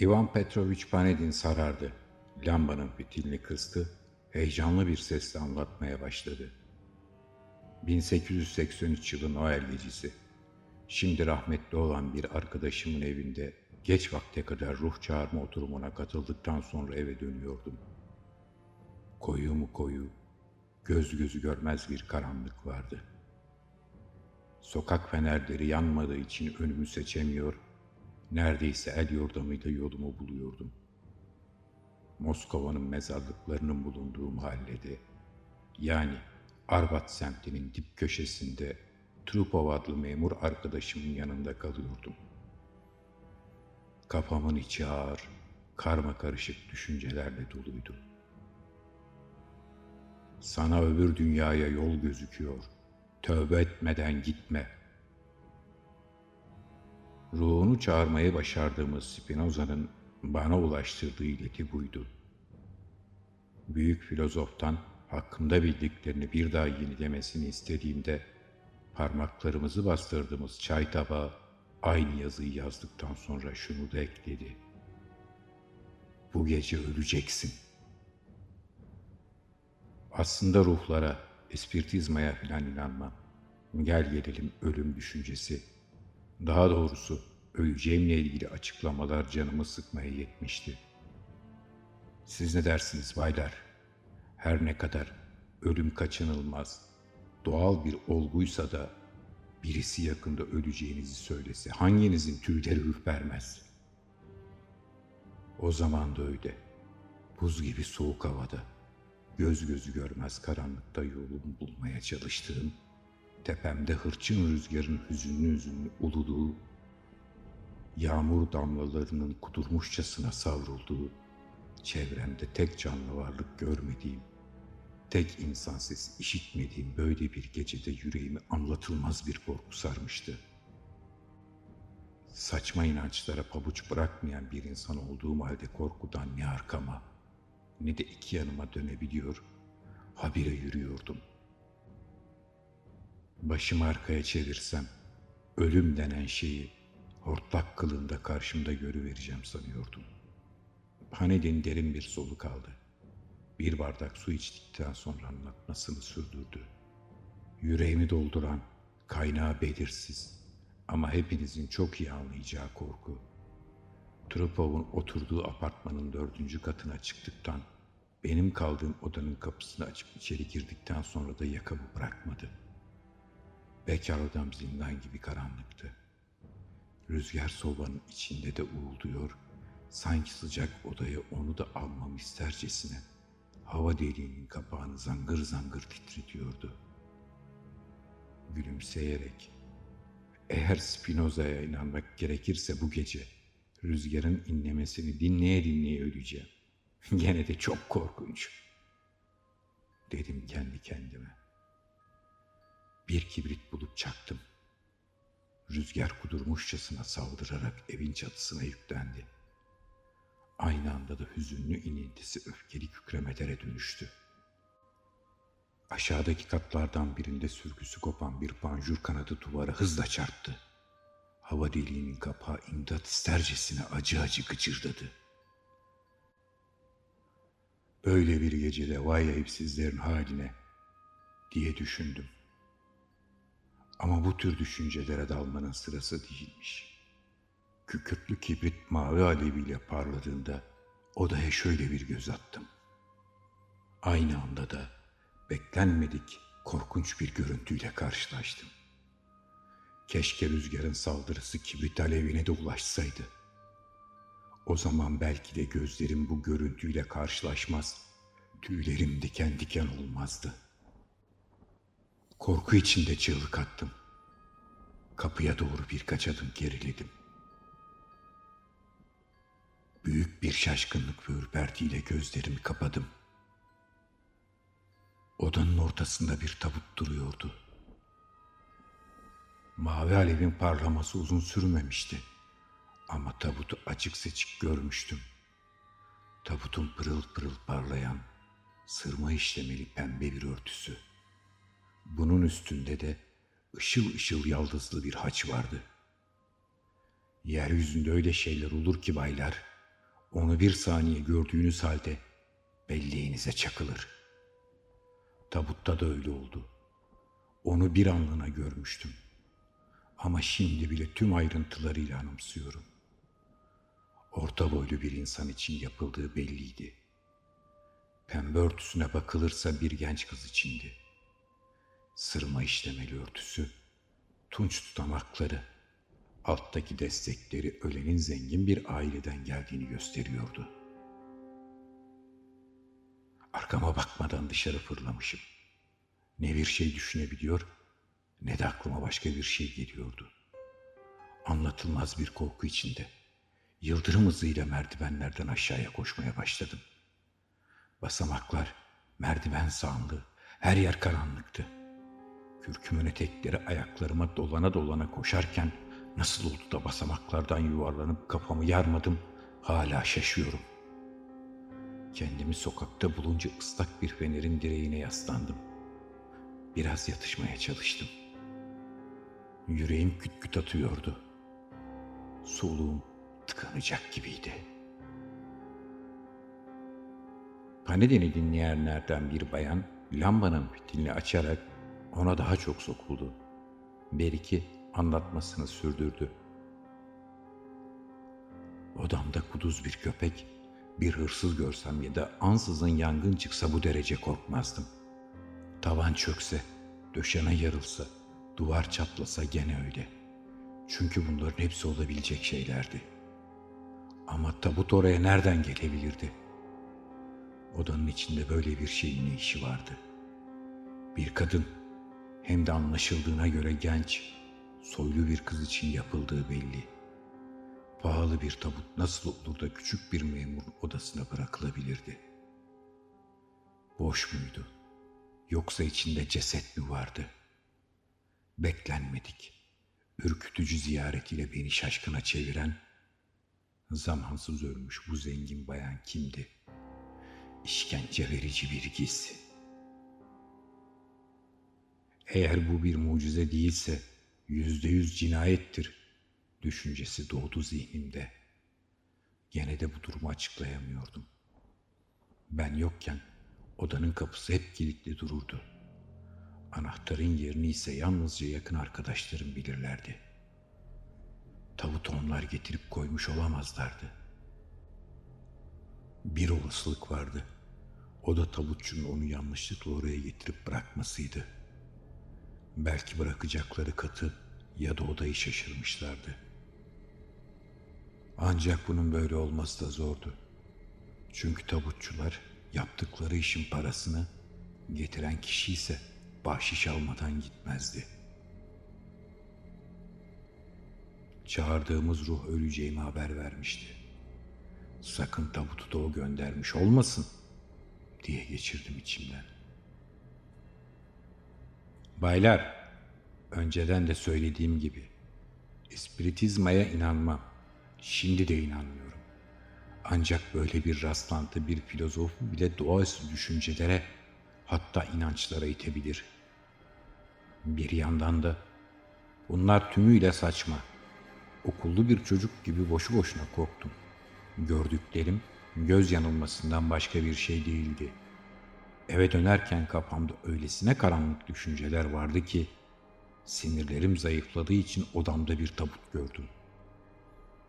Ivan Petrovich Panedin sarardı. Lambanın fitilini kıstı, heyecanlı bir sesle anlatmaya başladı. 1883 yılı Noel gecesi. Şimdi rahmetli olan bir arkadaşımın evinde geç vakte kadar ruh çağırma oturumuna katıldıktan sonra eve dönüyordum. Koyu mu koyu, göz gözü görmez bir karanlık vardı. Sokak fenerleri yanmadığı için önümü seçemiyor, neredeyse el yordamıyla yolumu buluyordum. Moskova'nın mezarlıklarının bulunduğu mahallede, yani Arbat semtinin dip köşesinde Trupov adlı memur arkadaşımın yanında kalıyordum. Kafamın içi ağır, karma karışık düşüncelerle doluydu. Sana öbür dünyaya yol gözüküyor. Tövbe etmeden gitme. Ruhunu çağırmayı başardığımız Spinoza'nın bana ulaştırdığı ileti buydu. Büyük filozoftan hakkımda bildiklerini bir daha yenilemesini istediğimde parmaklarımızı bastırdığımız çay tabağı aynı yazıyı yazdıktan sonra şunu da ekledi. Bu gece öleceksin. Aslında ruhlara, espiritizmaya filan inanmam. Gel gelelim ölüm düşüncesi. Daha doğrusu öleceğimle ilgili açıklamalar canımı sıkmaya yetmişti. Siz ne dersiniz baylar? Her ne kadar ölüm kaçınılmaz, doğal bir olguysa da birisi yakında öleceğinizi söylese hanginizin tüyleri ürpermez? O zaman da öyle. Buz gibi soğuk havada, göz gözü görmez karanlıkta yolumu bulmaya çalıştığım, tepemde hırçın rüzgarın hüzünlü hüzünlü uluduğu, yağmur damlalarının kudurmuşçasına savrulduğu, çevremde tek canlı varlık görmediğim, tek insan sesi işitmediğim böyle bir gecede yüreğimi anlatılmaz bir korku sarmıştı. Saçma inançlara pabuç bırakmayan bir insan olduğum halde korkudan ne arkama ne de iki yanıma dönebiliyor, habire yürüyordum. Başımı arkaya çevirsem ölüm denen şeyi hortlak kılığında karşımda görüvereceğim sanıyordum. Panelin derin bir soluk aldı. Bir bardak su içtikten sonra anlatmasını sürdürdü. Yüreğimi dolduran, kaynağı belirsiz ama hepinizin çok iyi anlayacağı korku. Trupov'un oturduğu apartmanın dördüncü katına çıktıktan, benim kaldığım odanın kapısını açıp içeri girdikten sonra da yakamı bırakmadı. Bekar odam zindan gibi karanlıktı. Rüzgar sobanın içinde de uğulduyor, sanki sıcak odaya onu da almam istercesine hava deliğinin kapağını zangır zangır titretiyordu. Gülümseyerek, eğer Spinoza'ya inanmak gerekirse bu gece rüzgarın inlemesini dinleye dinleye öleceğim. Gene de çok korkunç. Dedim kendi kendime. Bir kibrit bulup çaktım. Rüzgar kudurmuşçasına saldırarak evin çatısına yüklendi. Aynı anda da hüzünlü inintisi öfkeli kükremelere dönüştü. Aşağıdaki katlardan birinde sürgüsü kopan bir panjur kanadı duvara hızla çarptı. Hava deliğinin kapağı imdat istercesine acı acı gıcırdadı. Böyle bir gecede vay ayıpsizlerin haline diye düşündüm. Ama bu tür düşüncelere dalmanın sırası değilmiş. Kükürtlü kibrit mavi aleviyle parladığında odaya şöyle bir göz attım. Aynı anda da beklenmedik korkunç bir görüntüyle karşılaştım. Keşke rüzgarın saldırısı kibrit alevine de ulaşsaydı. O zaman belki de gözlerim bu görüntüyle karşılaşmaz, tüylerim diken diken olmazdı. Korku içinde çığlık attım. Kapıya doğru birkaç adım geriledim. Büyük bir şaşkınlık ve ürpertiyle gözlerimi kapadım. Odanın ortasında bir tabut duruyordu. Mavi alevin parlaması uzun sürmemişti. Ama tabutu açık seçik görmüştüm. Tabutun pırıl pırıl parlayan, sırma işlemeli pembe bir örtüsü. Bunun üstünde de ışıl ışıl yaldızlı bir haç vardı. Yeryüzünde öyle şeyler olur ki baylar, Onu bir saniye gördüğünüz halde belleğinize çakılır. Tabutta da öyle oldu. Onu bir anlığına görmüştüm. Ama şimdi bile tüm ayrıntılarıyla anımsıyorum. Orta boylu bir insan için yapıldığı belliydi. Pembe örtüsüne bakılırsa bir genç kız içindi. Sırma işlemeli örtüsü, tunç tutamakları, alttaki destekleri ölenin zengin bir aileden geldiğini gösteriyordu. Arkama bakmadan dışarı fırlamışım. Ne bir şey düşünebiliyor ne de aklıma başka bir şey geliyordu. Anlatılmaz bir korku içinde yıldırım hızıyla merdivenlerden aşağıya koşmaya başladım. Basamaklar, merdiven sağandı, her yer karanlıktı. Kürkümün etekleri ayaklarıma dolana dolana koşarken nasıl oldu da basamaklardan yuvarlanıp kafamı yarmadım hala şaşıyorum. Kendimi sokakta bulunca ıslak bir fenerin direğine yaslandım. Biraz yatışmaya çalıştım. Yüreğim küt küt atıyordu. Soluğum tıkanacak gibiydi. Panedeni dinleyenlerden bir bayan lambanın fitilini açarak ona daha çok sokuldu. Beriki anlatmasını sürdürdü. Odamda kuduz bir köpek, bir hırsız görsem ya da ansızın yangın çıksa bu derece korkmazdım. Tavan çökse, döşeme yarılsa, duvar çatlasa gene öyle. Çünkü bunların hepsi olabilecek şeylerdi. Ama tabut oraya nereden gelebilirdi? Odanın içinde böyle bir şeyin ne işi vardı? Bir kadın, hem de anlaşıldığına göre genç, soylu bir kız için yapıldığı belli. Pahalı bir tabut nasıl olur da küçük bir memurun odasına bırakılabilirdi? Boş muydu? Yoksa içinde ceset mi vardı? Beklenmedik, ürkütücü ziyaretiyle beni şaşkına çeviren, zamansız ölmüş bu zengin bayan kimdi? İşkence verici bir giz. Eğer bu bir mucize değilse yüzde yüz cinayettir düşüncesi doğdu zihnimde. Gene de bu durumu açıklayamıyordum. Ben yokken odanın kapısı hep kilitli dururdu. Anahtarın yerini ise yalnızca yakın arkadaşlarım bilirlerdi. Tavut onlar getirip koymuş olamazlardı. Bir olasılık vardı. O da tabutçunun onu yanlışlıkla oraya getirip bırakmasıydı. Belki bırakacakları katı ya da odayı şaşırmışlardı. Ancak bunun böyle olması da zordu. Çünkü tabutçular yaptıkları işin parasını getiren kişi ise bahşiş almadan gitmezdi. Çağırdığımız ruh öleceğimi haber vermişti. Sakın tabutu da o göndermiş olmasın diye geçirdim içimden. Baylar, önceden de söylediğim gibi espiritizmaya inanmam. Şimdi de inanmıyorum. Ancak böyle bir rastlantı bir filozofu bile doğaüstü düşüncelere hatta inançlara itebilir. Bir yandan da bunlar tümüyle saçma. Okullu bir çocuk gibi boşu boşuna korktum. Gördüklerim göz yanılmasından başka bir şey değildi. Eve dönerken kafamda öylesine karanlık düşünceler vardı ki sinirlerim zayıfladığı için odamda bir tabut gördüm.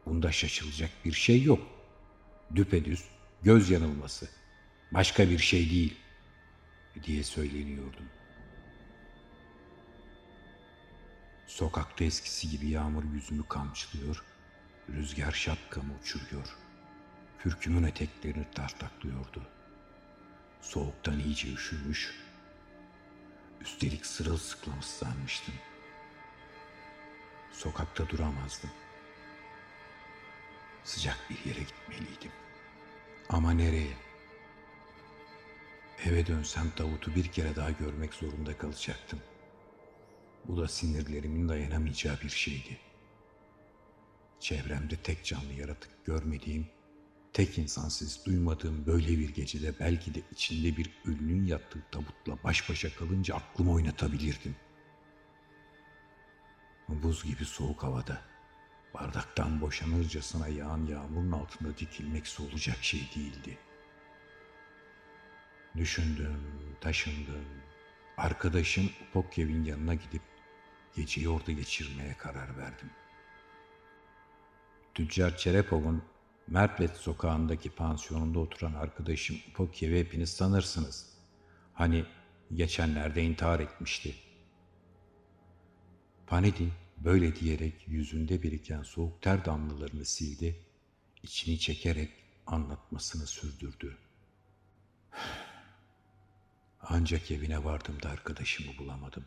Bunda şaşılacak bir şey yok. Düpedüz göz yanılması. Başka bir şey değil diye söyleniyordum. Sokakta eskisi gibi yağmur yüzümü kamçılıyor, rüzgar şapkamı uçuruyor. Kürkümün eteklerini tartaklıyordu. Soğuktan iyice üşümüş, üstelik sırılsıklam ıslanmıştım. Sokakta duramazdım. Sıcak bir yere gitmeliydim. Ama nereye? Eve dönsem Davut'u bir kere daha görmek zorunda kalacaktım. Bu da sinirlerimin dayanamayacağı bir şeydi. Çevremde tek canlı yaratık görmediğim, tek insansız duymadığım böyle bir gecede belki de içinde bir ölünün yattığı tabutla baş başa kalınca aklımı oynatabilirdim. Buz gibi soğuk havada bardaktan boşanırcasına yağan yağmurun altında dikilmek olacak şey değildi. Düşündüm, taşındım. Arkadaşım Pokyev'in yanına gidip geceyi orada geçirmeye karar verdim. Tüccar Çerepov'un Mertlet sokağındaki pansiyonunda oturan arkadaşım Pokyev'i hepiniz tanırsınız. Hani geçenlerde intihar etmişti. Panedin böyle diyerek yüzünde biriken soğuk ter damlalarını sildi, içini çekerek anlatmasını sürdürdü. Ancak evine vardığımda arkadaşımı bulamadım.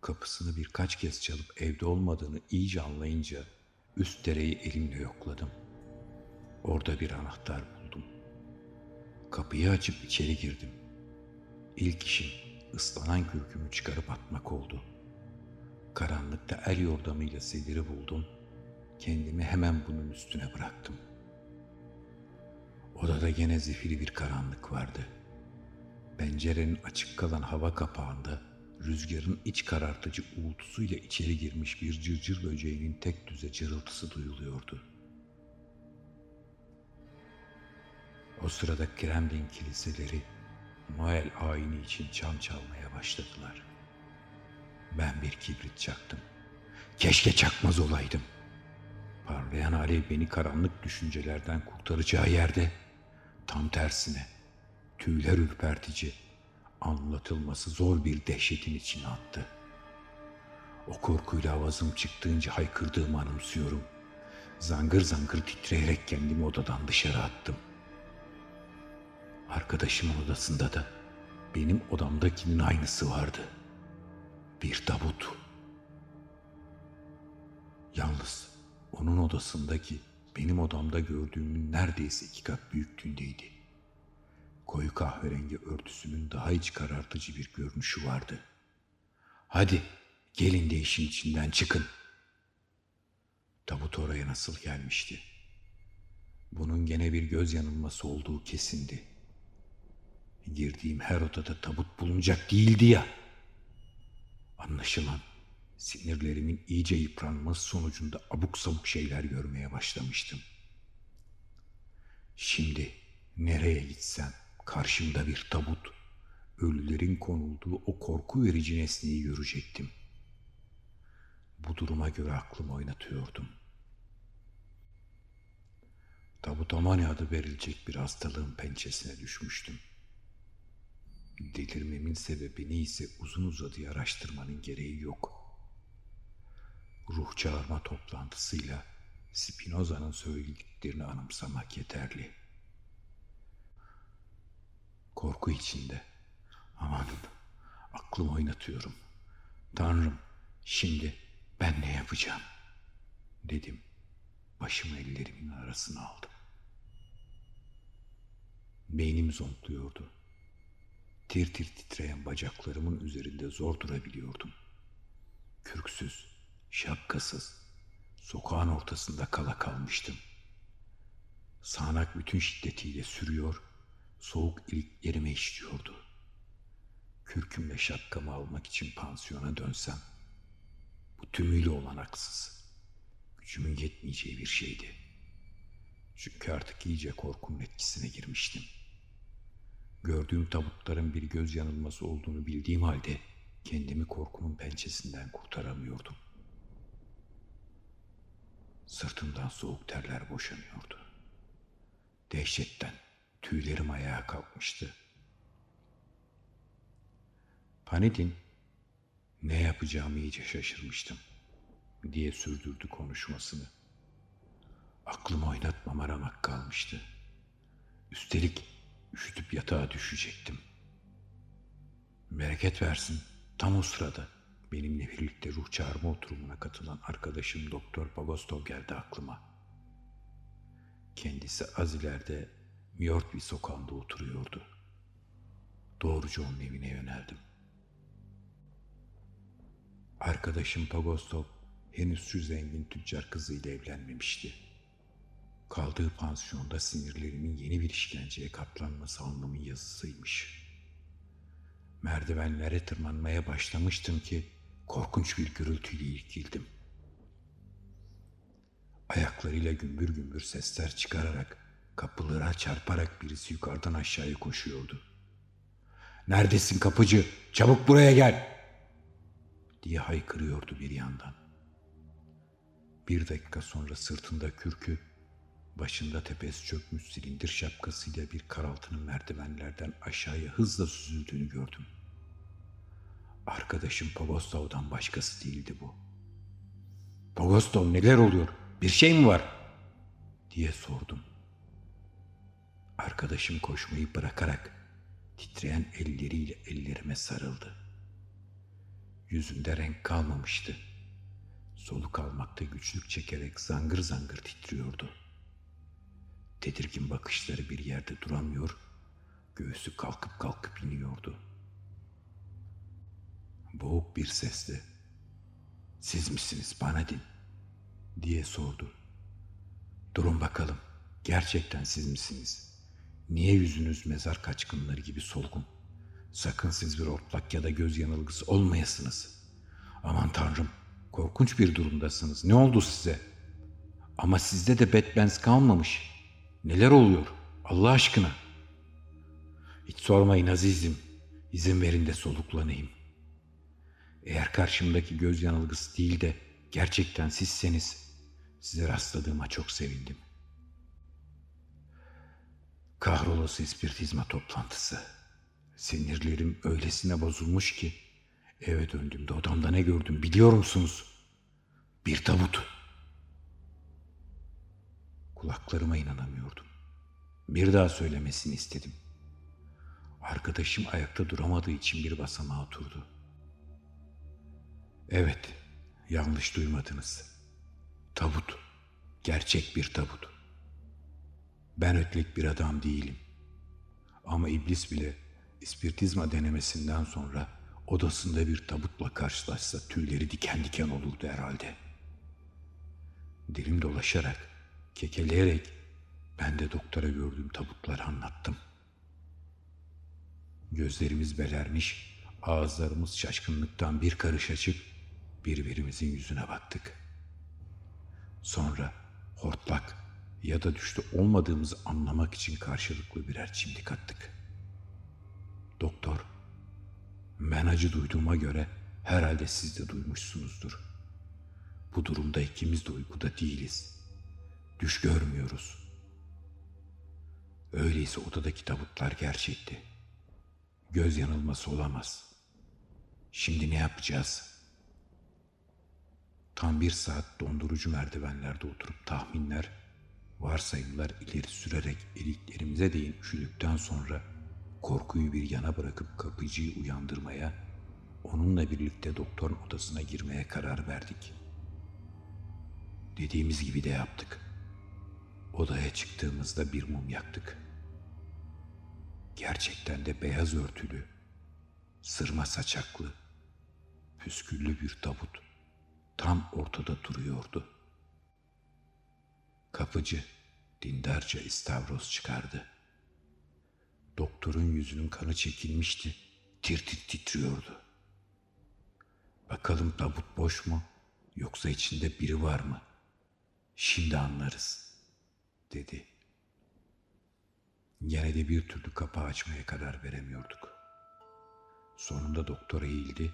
Kapısını birkaç kez çalıp evde olmadığını iyice anlayınca üst dereyi elimle yokladım. Orada bir anahtar buldum. Kapıyı açıp içeri girdim. İlk işim ıslanan kürkümü çıkarıp atmak oldu. Karanlıkta el yordamıyla sediri buldum. Kendimi hemen bunun üstüne bıraktım. Odada gene zifiri bir karanlık vardı. Pencerenin açık kalan hava kapağında rüzgarın iç karartıcı uğultusuyla içeri girmiş bir cırcır böceğinin tek düze cırıltısı duyuluyordu. O sırada Kremlin kiliseleri Noel ayini için çan çalmaya başladılar. Ben bir kibrit çaktım. Keşke çakmaz olaydım. Parlayan alev beni karanlık düşüncelerden kurtaracağı yerde tam tersine tüyler ürpertici, anlatılması zor bir dehşetin içine attı. O korkuyla avazım çıktığınca haykırdığımı anımsıyorum. Zangır zangır titreyerek kendimi odadan dışarı attım. Arkadaşımın odasında da benim odamdakinin aynısı vardı. Bir tabut. Yalnız onun odasındaki benim odamda gördüğümün neredeyse iki kat büyüklüğündeydi. Koyu kahverengi örtüsünün daha iç karartıcı bir görünüşü vardı. Hadi gelin de işin içinden çıkın. Tabut oraya nasıl gelmişti? Bunun gene bir göz yanılması olduğu kesindi. Girdiğim her odada tabut bulunacak değildi ya. Anlaşılan sinirlerimin iyice yıpranması sonucunda abuk sabuk şeyler görmeye başlamıştım. Şimdi nereye gitsem karşımda bir tabut, ölülerin konulduğu o korku verici nesneyi görecektim. Bu duruma göre aklımı oynatıyordum. Tabutamani adı verilecek bir hastalığın pençesine düşmüştüm. Delirmemin sebebini ise uzun uzadıya araştırmanın gereği yok. Ruh çağırma toplantısıyla Spinoza'nın söylediklerini anımsamak yeterli.'' Korku içinde. Aman aklımı oynatıyorum. Tanrım şimdi ben ne yapacağım? Dedim. Başımı ellerimin arasına aldım. Beynim zonkluyordu. Tir tir titreyen bacaklarımın üzerinde zor durabiliyordum. Kürksüz, şapkasız, sokağın ortasında kala kalmıştım. Sağanak bütün şiddetiyle sürüyor soğuk iliklerime işliyordu. Kürkümle şapkamı almak için pansiyona dönsem, bu tümüyle olanaksız, gücümün yetmeyeceği bir şeydi. Çünkü artık iyice korkunun etkisine girmiştim. Gördüğüm tabutların bir göz yanılması olduğunu bildiğim halde kendimi korkunun pençesinden kurtaramıyordum. Sırtımdan soğuk terler boşanıyordu. Dehşetten Tüylerim ayağa kalkmıştı. Panedin ne yapacağımı iyice şaşırmıştım diye sürdürdü konuşmasını. Aklımı oynatmama ramak kalmıştı. Üstelik üşütüp yatağa düşecektim. Bereket versin tam o sırada benimle birlikte ruh çağırma oturumuna katılan arkadaşım Doktor Pagostov geldi aklıma. Kendisi az ileride York bir sokağında oturuyordu. Doğruca onun evine yöneldim. Arkadaşım Pagostov henüz şu zengin tüccar kızıyla evlenmemişti. Kaldığı pansiyonda sinirlerimin yeni bir işkenceye katlanması anlamın yazısıymış. Merdivenlere tırmanmaya başlamıştım ki korkunç bir gürültüyle irkildim. Ayaklarıyla gümbür gümbür sesler çıkararak, kapılara çarparak birisi yukarıdan aşağıya koşuyordu. Neredesin kapıcı? Çabuk buraya gel! diye haykırıyordu bir yandan. Bir dakika sonra sırtında kürkü, başında tepesi çökmüş silindir şapkasıyla bir karaltının merdivenlerden aşağıya hızla süzüldüğünü gördüm. Arkadaşım Pogostov'dan başkası değildi bu. Pogostov neler oluyor? Bir şey mi var? diye sordum. Arkadaşım koşmayı bırakarak titreyen elleriyle ellerime sarıldı. Yüzünde renk kalmamıştı. Soluk almakta güçlük çekerek zangır zangır titriyordu. Tedirgin bakışları bir yerde duramıyor, göğsü kalkıp kalkıp iniyordu. Boğuk bir sesle, siz misiniz bana din diye sordu. Durun bakalım, gerçekten siz misiniz? Niye yüzünüz mezar kaçkınları gibi solgun? Sakın siz bir ortlak ya da göz yanılgısı olmayasınız. Aman tanrım, korkunç bir durumdasınız. Ne oldu size? Ama sizde de Batman's kalmamış. Neler oluyor? Allah aşkına. Hiç sormayın azizim. İzin verin de soluklanayım. Eğer karşımdaki göz yanılgısı değil de gerçekten sizseniz size rastladığıma çok sevindim. Kahrolası ispiritizma toplantısı. Sinirlerim öylesine bozulmuş ki eve döndüğümde odamda ne gördüm biliyor musunuz? Bir tabut. Kulaklarıma inanamıyordum. Bir daha söylemesini istedim. Arkadaşım ayakta duramadığı için bir basamağa oturdu. Evet, yanlış duymadınız. Tabut, gerçek bir tabut. Ben ötlek bir adam değilim. Ama iblis bile ispiritizma denemesinden sonra odasında bir tabutla karşılaşsa tüyleri diken diken olurdu herhalde. Dilim dolaşarak, kekeleyerek ben de doktora gördüğüm tabutları anlattım. Gözlerimiz belermiş, ağızlarımız şaşkınlıktan bir karış açık birbirimizin yüzüne baktık. Sonra hortlak ya da düştü olmadığımızı anlamak için karşılıklı birer çimdik attık. Doktor, ben acı duyduğuma göre herhalde siz de duymuşsunuzdur. Bu durumda ikimiz de uykuda değiliz. Düş görmüyoruz. Öyleyse odadaki tabutlar gerçekti. Göz yanılması olamaz. Şimdi ne yapacağız? Tam bir saat dondurucu merdivenlerde oturup tahminler, varsayımlar ileri sürerek iliklerimize değin üşüdükten sonra korkuyu bir yana bırakıp kapıcıyı uyandırmaya, onunla birlikte doktorun odasına girmeye karar verdik. Dediğimiz gibi de yaptık. Odaya çıktığımızda bir mum yaktık. Gerçekten de beyaz örtülü, sırma saçaklı, püsküllü bir tabut tam ortada duruyordu. Kapıcı dindarca istavroz çıkardı. Doktorun yüzünün kanı çekilmişti, tir tir titriyordu. Bakalım tabut boş mu yoksa içinde biri var mı? Şimdi anlarız, dedi. Gene de bir türlü kapağı açmaya karar veremiyorduk. Sonunda doktor eğildi,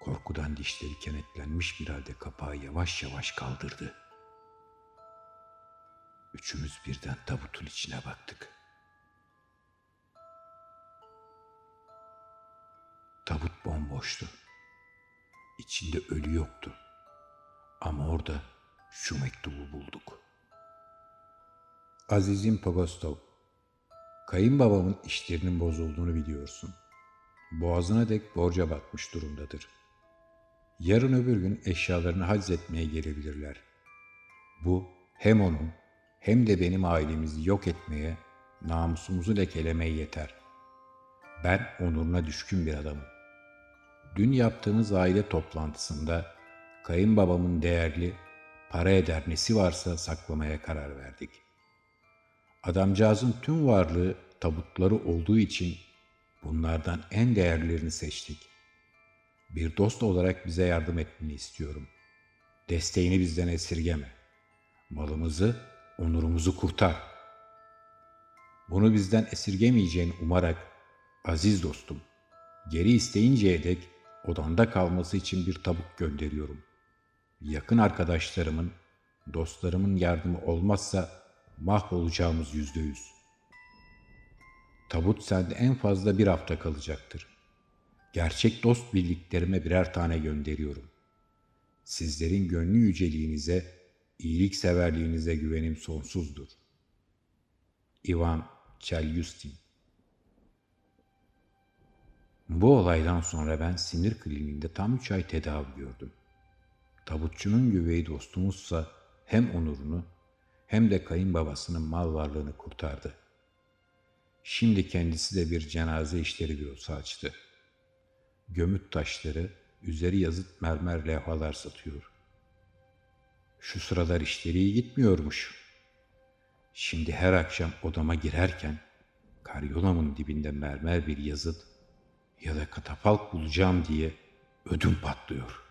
korkudan dişleri kenetlenmiş bir halde kapağı yavaş yavaş kaldırdı. Üçümüz birden tabutun içine baktık. Tabut bomboştu. İçinde ölü yoktu. Ama orada şu mektubu bulduk. Azizim Pogostov, kayınbabamın işlerinin bozulduğunu biliyorsun. Boğazına dek borca batmış durumdadır. Yarın öbür gün eşyalarını etmeye gelebilirler. Bu hem onun hem de benim ailemizi yok etmeye, namusumuzu lekelemeye yeter. Ben onuruna düşkün bir adamım. Dün yaptığımız aile toplantısında kayınbabamın değerli, para eder nesi varsa saklamaya karar verdik. Adamcağızın tüm varlığı tabutları olduğu için bunlardan en değerlerini seçtik. Bir dost olarak bize yardım etmeni istiyorum. Desteğini bizden esirgeme. Malımızı, onurumuzu kurtar. Bunu bizden esirgemeyeceğini umarak, aziz dostum, geri isteyinceye dek odanda kalması için bir tabuk gönderiyorum. Yakın arkadaşlarımın, dostlarımın yardımı olmazsa mahvolacağımız yüzde yüz. Tabut sende en fazla bir hafta kalacaktır. Gerçek dost birliklerime birer tane gönderiyorum. Sizlerin gönlü yüceliğinize, iyilikseverliğinize güvenim sonsuzdur. Ivan Chelyustin Bu olaydan sonra ben sinir kliniğinde tam üç ay tedavi gördüm. Tabutçunun güveyi dostumuzsa hem onurunu hem de kayınbabasının mal varlığını kurtardı. Şimdi kendisi de bir cenaze işleri bürosu açtı. Gömüt taşları, üzeri yazıt mermer levhalar satıyor. Şu sıralar işleri iyi gitmiyormuş. Şimdi her akşam odama girerken karyolamın dibinde mermer bir yazıt ya da katafalk bulacağım diye ödüm patlıyor.